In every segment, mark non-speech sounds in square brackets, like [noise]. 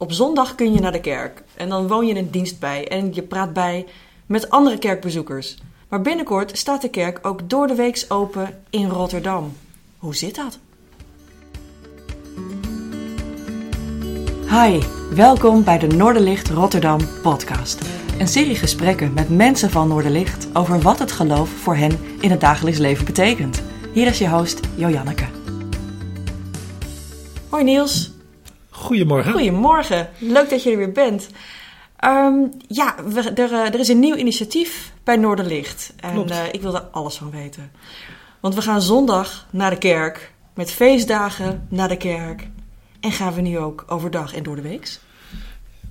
Op zondag kun je naar de kerk en dan woon je een dienst bij en je praat bij met andere kerkbezoekers. Maar binnenkort staat de kerk ook door de weeks open in Rotterdam. Hoe zit dat? Hi, welkom bij de Noorderlicht Rotterdam podcast. Een serie gesprekken met mensen van Noorderlicht over wat het geloof voor hen in het dagelijks leven betekent. Hier is je host Jojanneke. Hoi Niels. Goedemorgen. Goedemorgen, leuk dat je er weer bent. Ehm, ja, we- er, eh, er is een nieuw initiatief bij Noorderlicht. En eh, ik wil daar alles van weten. Want we gaan zondag naar de kerk. Met feestdagen naar de kerk. En gaan we nu ook overdag en door de weeks?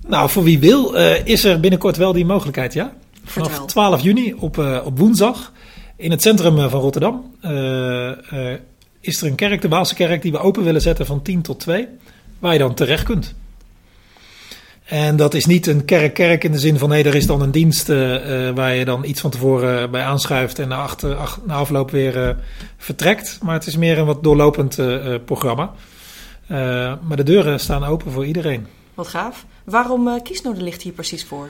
Nou, voor wie wil, eh, is er binnenkort wel die mogelijkheid, ja? Vanaf Vertel. 12 juni op, op woensdag in het centrum van Rotterdam is er een kerk, de Waalse kerk, die we open willen zetten van 10 tot 2, waar je dan terecht kunt. En dat is niet een kerk-kerk in de zin van, nee, er is dan een dienst eh, eh, waar je dan iets van tevoren bij aanschuift en na, achter, ach- na afloop weer eh, vertrekt. Maar het is meer een wat doorlopend programma. Maar de deuren staan open voor iedereen. Wat gaaf. Waarom kiest Noorderlicht hier precies voor?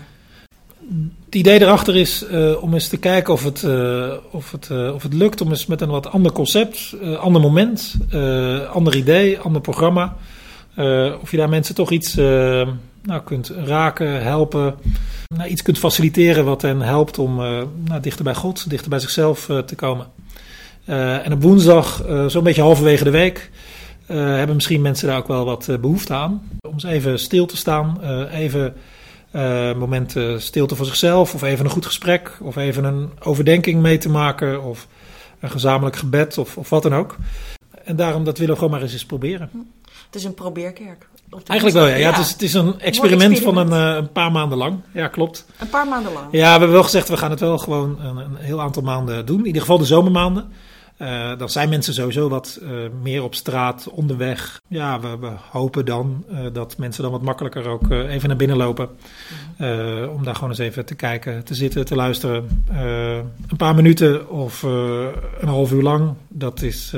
Het idee erachter is om eens te kijken of het, of, het, of het lukt om eens met een wat ander concept, ander moment, ander idee, ander programma. Of je daar mensen toch iets nou, kunt raken, helpen, nou, iets kunt faciliteren wat hen helpt om nou, dichter bij God, dichter bij zichzelf te komen. en op woensdag, zo'n beetje halverwege de week, hebben misschien mensen daar ook wel wat behoefte aan. Om eens even stil te staan, even uh, momenten stilte voor zichzelf, of even een goed gesprek, of even een overdenking mee te maken, of een gezamenlijk gebed, of, of wat dan ook. En daarom dat willen we gewoon maar eens, eens proberen. Het is een probeerkerk. Eigenlijk wel, ja. ja. Het, is, het is een experiment, experiment. van een, uh, een, paar maanden lang. Ja, klopt. Een paar maanden lang? Ja, we hebben wel gezegd, we gaan het wel gewoon een, een heel aantal maanden doen. In ieder geval de zomermaanden. Uh, dan zijn mensen sowieso wat uh, meer op straat, onderweg. Ja, we, we hopen dan uh, dat mensen dan wat makkelijker ook even naar binnen lopen. om daar gewoon eens even te kijken, te zitten, te luisteren. een paar minuten of een half uur lang, dat is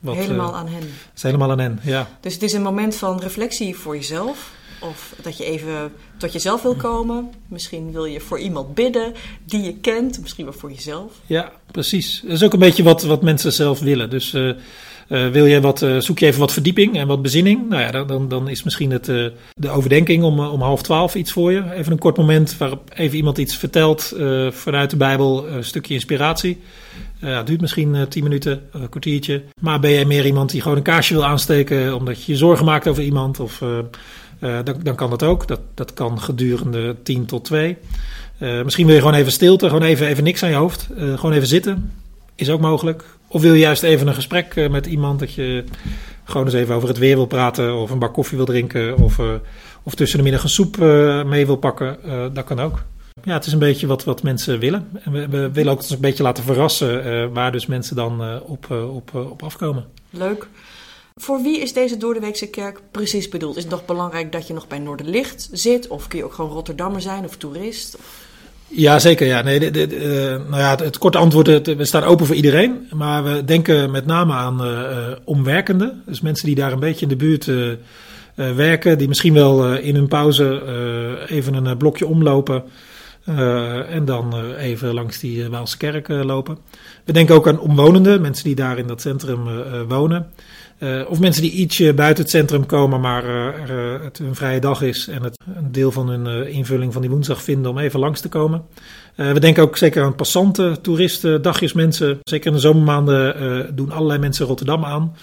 wat... Helemaal aan hen. is helemaal aan hen, ja. Dus het is een moment van reflectie voor jezelf. Of dat je even tot jezelf wil komen. Misschien wil je voor iemand bidden die je kent. Misschien wel voor jezelf. Ja, precies. Dat is ook een beetje wat, wat mensen zelf willen. Dus uh, uh, wil je wat, uh, zoek je even wat verdieping en wat bezinning. Nou ja, dan, dan is misschien het, de overdenking om, om half twaalf iets voor je. Even een kort moment waarop even iemand iets vertelt vanuit de Bijbel. Een stukje inspiratie. Duurt misschien tien minuten, een kwartiertje. Maar ben jij meer iemand die gewoon een kaarsje wil aansteken omdat je je zorgen maakt over iemand of... Uh, dan, dan, kan dat ook. Dat, dat kan gedurende 10 tot 2. Uh, misschien wil je gewoon even stilte, gewoon even, even niks aan je hoofd. Uh, gewoon even zitten. Is ook mogelijk. Of wil je juist even een gesprek met iemand dat je gewoon eens even over het weer wil praten. Of een bak koffie wil drinken. Of, of tussen de middag een soep mee wil pakken. dat kan ook. Ja, het is een beetje wat, wat mensen willen. En we, we willen ook een beetje laten verrassen waar dus mensen dan op, op, op afkomen. Leuk. Voor wie is deze Doordeweekse kerk precies bedoeld? Is het nog belangrijk dat je nog bij Noorderlicht zit? Of kun je ook gewoon Rotterdammer zijn of toerist? Ja, zeker. Ja. Nee, de, nou ja, het, korte antwoord, het, we staan open voor iedereen. Maar we denken met name aan uh, omwerkenden. Dus mensen die daar een beetje in de buurt uh, werken. Die misschien wel in hun pauze even een blokje omlopen. en dan even langs die Waalse kerk lopen. We denken ook aan omwonenden. Mensen die daar in dat centrum wonen. Uh, of mensen die ietsje buiten het centrum komen, maar uh, er, het een vrije dag is en het een deel van hun invulling van die woensdag vinden om even langs te komen. we denken ook zeker aan passanten, toeristen, dagjesmensen. Zeker in de zomermaanden doen allerlei mensen Rotterdam aan.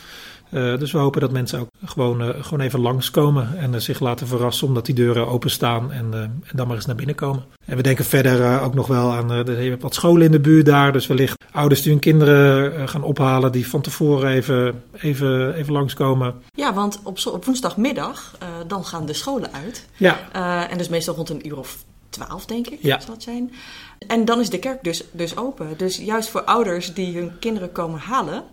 Dus we hopen dat mensen ook gewoon, gewoon even langskomen en zich laten verrassen omdat die deuren openstaan en, en dan maar eens naar binnen komen. En we denken verder ook nog wel aan er wat scholen in de buurt daar. Dus wellicht ouders die hun kinderen gaan ophalen die van tevoren even, even, even langskomen. Ja, want op, op woensdagmiddag dan gaan de scholen uit. Ja. En dus meestal rond een uur of twaalf, denk ik, ja. zal het zijn. En dan is de kerk dus, dus open. Dus juist voor ouders die hun kinderen komen halen...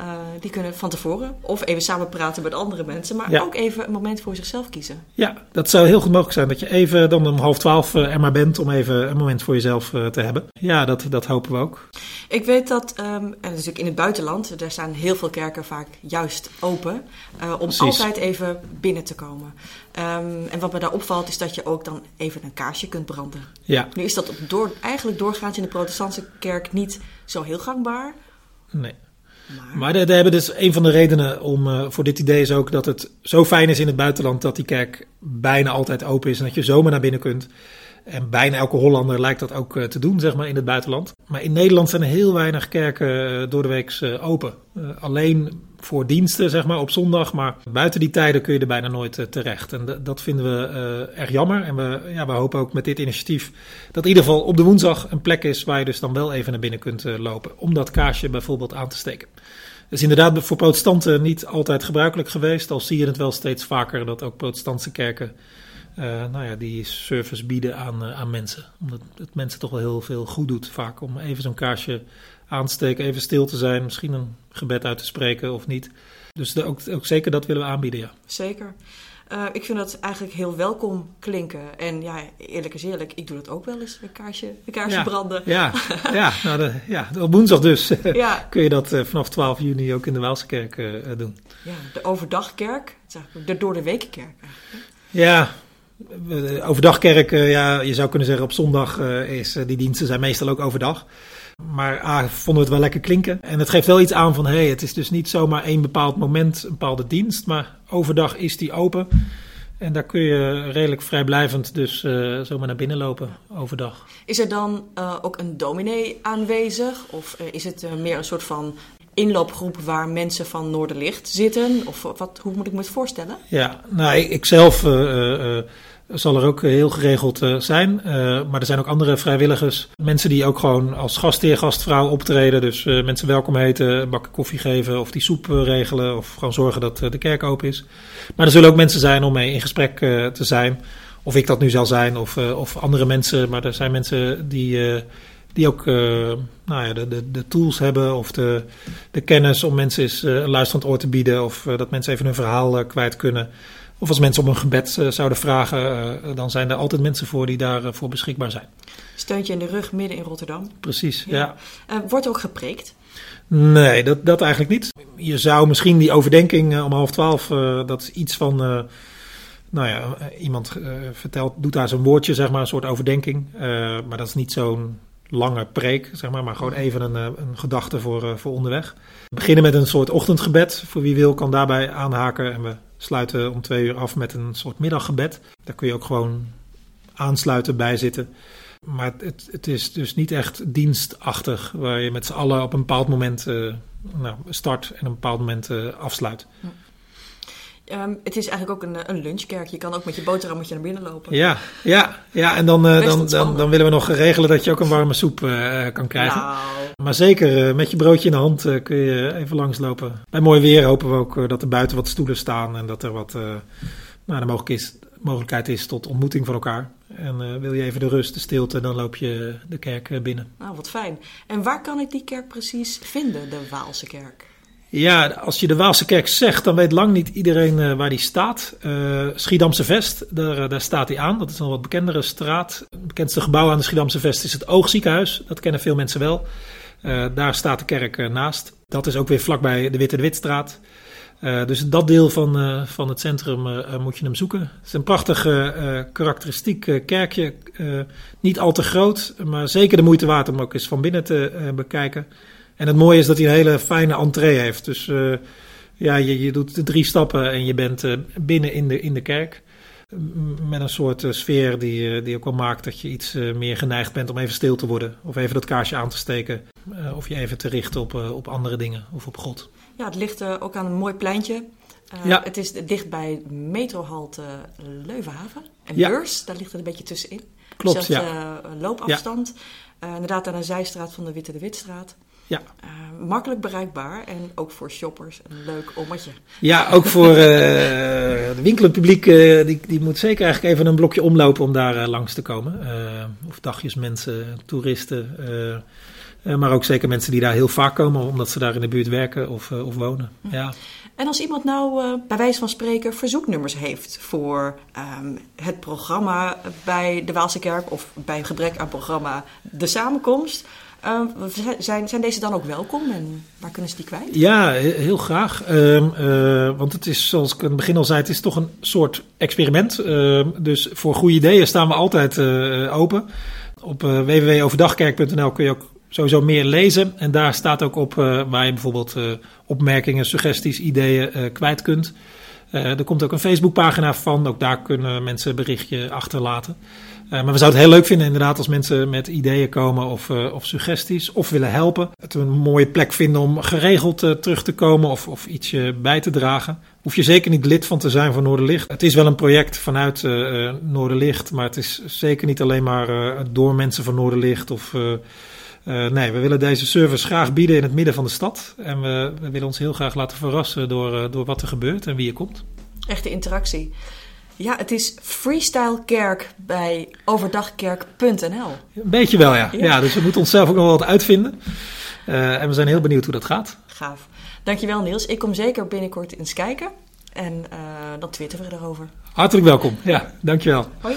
Uh, die kunnen van tevoren of even samen praten met andere mensen, maar Ja. ook even een moment voor zichzelf kiezen. Ja, dat zou heel goed mogelijk zijn. Dat je even dan om half twaalf eh, er maar bent om even een moment voor jezelf eh, te hebben. Ja, dat, dat hopen we ook. Ik weet dat, ehm, en natuurlijk in het buitenland, daar staan heel veel kerken vaak juist open, eh, om Precies. altijd even binnen te komen. Ehm, en wat me daar opvalt is dat je ook dan even een kaarsje kunt branden. Ja, Nu is dat door, eigenlijk doorgaans in de protestantse kerk niet zo heel gangbaar. nee. Maar, de hebben dus een van de redenen om, eh, voor dit idee is ook dat het zo fijn is in het buitenland dat die kerk bijna altijd open is en dat je zomaar naar binnen kunt. En bijna elke Hollander lijkt dat ook eh, te doen, zeg maar, in het buitenland. Maar in Nederland zijn er heel weinig kerken eh, door de week open. Alleen voor diensten, zeg maar, op zondag. Maar buiten die tijden kun je er bijna nooit eh, terecht. En dat vinden we eh, erg jammer. En we, ja, we hopen ook met dit initiatief dat in ieder geval op de woensdag een plek is waar je dus dan wel even naar binnen kunt eh, lopen. Om dat kaarsje bijvoorbeeld aan te steken. Dat is inderdaad voor protestanten niet altijd gebruikelijk geweest. Al zie je het wel steeds vaker dat ook protestantse kerken nou ja, die service bieden aan, eh, aan mensen. Omdat het mensen toch wel heel veel goed doet vaak om even zo'n kaarsje aan te steken, even stil te zijn, misschien een gebed uit te spreken of niet. Dus de- ook, ook zeker dat willen we aanbieden, ja. Zeker. Eh, ik vind dat eigenlijk heel welkom klinken. En ja, eerlijk is eerlijk, ik doe dat ook wel eens, een kaarsje, een kaarsje Ja. branden. Ja, [laughs] ja, nou de, ja op woensdag dus [laughs] Ja, kun je dat eh, vanaf 12 juni ook in de Waalse-kerk eh, eh, doen. ja, de overdagkerk, het is eigenlijk de door de wekenkerk. Ja, overdagkerk, eh, ja, je zou kunnen zeggen op zondag eh, is, eh, die diensten zijn meestal ook overdag. Maar vonden we het wel lekker klinken. En het geeft wel iets aan van, hé, hey, het is dus niet zomaar één bepaald moment, een bepaalde dienst. Maar overdag is die open. En daar kun je redelijk vrijblijvend dus eh, zomaar naar binnen lopen overdag. Is er dan eh, ook een dominee aanwezig? Of eh, is het eh, meer een soort van inloopgroep waar mensen van Noorderlicht zitten? Of wat, hoe moet ik me het voorstellen? Ja, nou, ik, zelf eh, eh, eh, zal er ook heel geregeld zijn. Maar er zijn ook andere vrijwilligers. Mensen die ook gewoon als gastheer, gastvrouw optreden. Dus mensen welkom heten, bakje koffie geven of die soep regelen. Of gewoon zorgen dat de kerk open is. Maar er zullen ook mensen zijn om mee in gesprek te zijn. Of ik dat nu zal zijn of, of andere mensen. Maar er zijn mensen die... die ook eh, nou ja, de, de, de tools hebben of de, de kennis om mensen eens eh, een luisterend oor te bieden. Of eh, dat mensen even hun verhaal kwijt kunnen. Of als mensen om een gebed zouden vragen, dan zijn er altijd mensen voor die daarvoor voor beschikbaar zijn. Steuntje in de rug midden in Rotterdam. Precies, Ja. ja. Wordt ook gepreekt? Nee, dat, dat eigenlijk niet. Je zou misschien die overdenking om half twaalf, dat is iets van, nou ja, iemand vertelt, doet daar zo'n woordje, zeg maar, een soort overdenking. Maar dat is niet zo'n lange preek, zeg maar, maar gewoon even een, eh, een gedachte voor, eh, voor onderweg. We beginnen met een soort ochtendgebed. Voor wie wil kan daarbij aanhaken. En we sluiten om twee uur af met een soort middaggebed. Daar kun je ook gewoon aansluiten bij zitten. Maar het, het is dus niet echt dienstachtig, waar je met z'n allen op een bepaald moment eh, nou, start en een bepaald moment afsluit. Ehm, het is eigenlijk ook een, eh, een lunchkerk. Je kan ook met je boterhammetje naar binnen lopen. Ja, ja, ja. en dan, eh, dan, dan, dan willen we nog regelen dat je ook een warme soep eh, kan krijgen. Nou, Maar zeker, met je broodje in de hand kun je even langslopen. Bij mooi weer hopen we ook dat er buiten wat stoelen staan en dat er wat nou, de mogelijk is, mogelijkheid is tot ontmoeting van elkaar. En wil je even de rust, de stilte, dan loop je de kerk binnen. nou, wat fijn. En waar kan ik die kerk precies vinden, de Waalse kerk? Ja, als je de Waalse kerk zegt, dan weet lang niet iedereen eh, waar die staat. Eh, Schiedamse Vest, daar, eh, daar staat hij aan. Dat is een wat bekendere straat. Het bekendste gebouw aan de Schiedamse Vest is het Oogziekenhuis. Dat kennen veel mensen wel. Daar staat de kerk naast. Dat is ook weer vlakbij de Witte de Witstraat. Dus dat deel van, van het centrum moet je hem zoeken. Het is een prachtig karakteristiek kerkje. Niet al te groot, maar zeker de moeite waard om ook eens van binnen te bekijken. En het mooie is dat hij een hele fijne entree heeft. Dus eh, ja, je, je doet de drie stappen en je bent eh, binnen in de, in de kerk. Met een soort eh, sfeer die, die ook wel maakt dat je iets meer geneigd bent om even stil te worden. Of even dat kaarsje aan te steken. Of je even te richten op, op andere dingen of op God. Ja, het ligt ook aan een mooi pleintje. Ja. Het is dicht bij metrohalte Leuvenhaven. En Ja. Beurs, daar ligt het een beetje tussenin. Klopt, Zelfs, ja. loopafstand. Inderdaad aan een zijstraat van de Witte de Witstraat. Ja. Eh, makkelijk bereikbaar en ook voor shoppers een leuk ommetje. Ja, ook voor eh de winkelpubliek, eh, die, die moet zeker eigenlijk even een blokje omlopen om daar langs te komen. Of dagjes mensen, toeristen. maar ook zeker mensen die daar heel vaak komen, omdat ze daar in de buurt werken of, of wonen. Ja. En als iemand nou uh, bij wijze van spreken verzoeknummers heeft voor um, het programma bij de Waalse Kerk of bij gebrek aan programma De Samenkomst. Uh, zijn, zijn deze dan ook welkom en waar kunnen ze die kwijt? Ja, heel graag. Uh, want het is, zoals ik in het begin al zei, het is toch een soort experiment. Ehm, dus voor goede ideeën staan we altijd eh, open. Op www.overdagkerk.nl kun je ook sowieso meer lezen. En daar staat ook op waar je bijvoorbeeld opmerkingen, suggesties, ideeën kwijt kunt. Er komt ook een Facebookpagina van. Ook daar kunnen mensen een berichtje achterlaten. maar we zouden het heel leuk vinden inderdaad als mensen met ideeën komen of, of suggesties. Of willen helpen. Het een mooie plek vinden om geregeld terug te komen of, of ietsje bij te dragen. Hoef je zeker niet lid van te zijn van Noorderlicht. Het is wel een project vanuit Noorderlicht. Maar het is zeker niet alleen maar door mensen van Noorderlicht of... Uh, nee, we willen deze service graag bieden in het midden van de stad. En we, we willen ons heel graag laten verrassen door, uh, door wat er gebeurt en wie er komt. Echte interactie. Ja, het is Freestyle Kerk bij overdagkerk.nl. Een beetje wel, ja. ja. ja. dus we moeten onszelf ook nog wel wat uitvinden. Uh, en we zijn heel benieuwd hoe dat gaat. Gaaf. Dankjewel Niels. Ik kom zeker binnenkort eens kijken. En dan twitteren we erover. Hartelijk welkom. Ja, dankjewel. Hoi.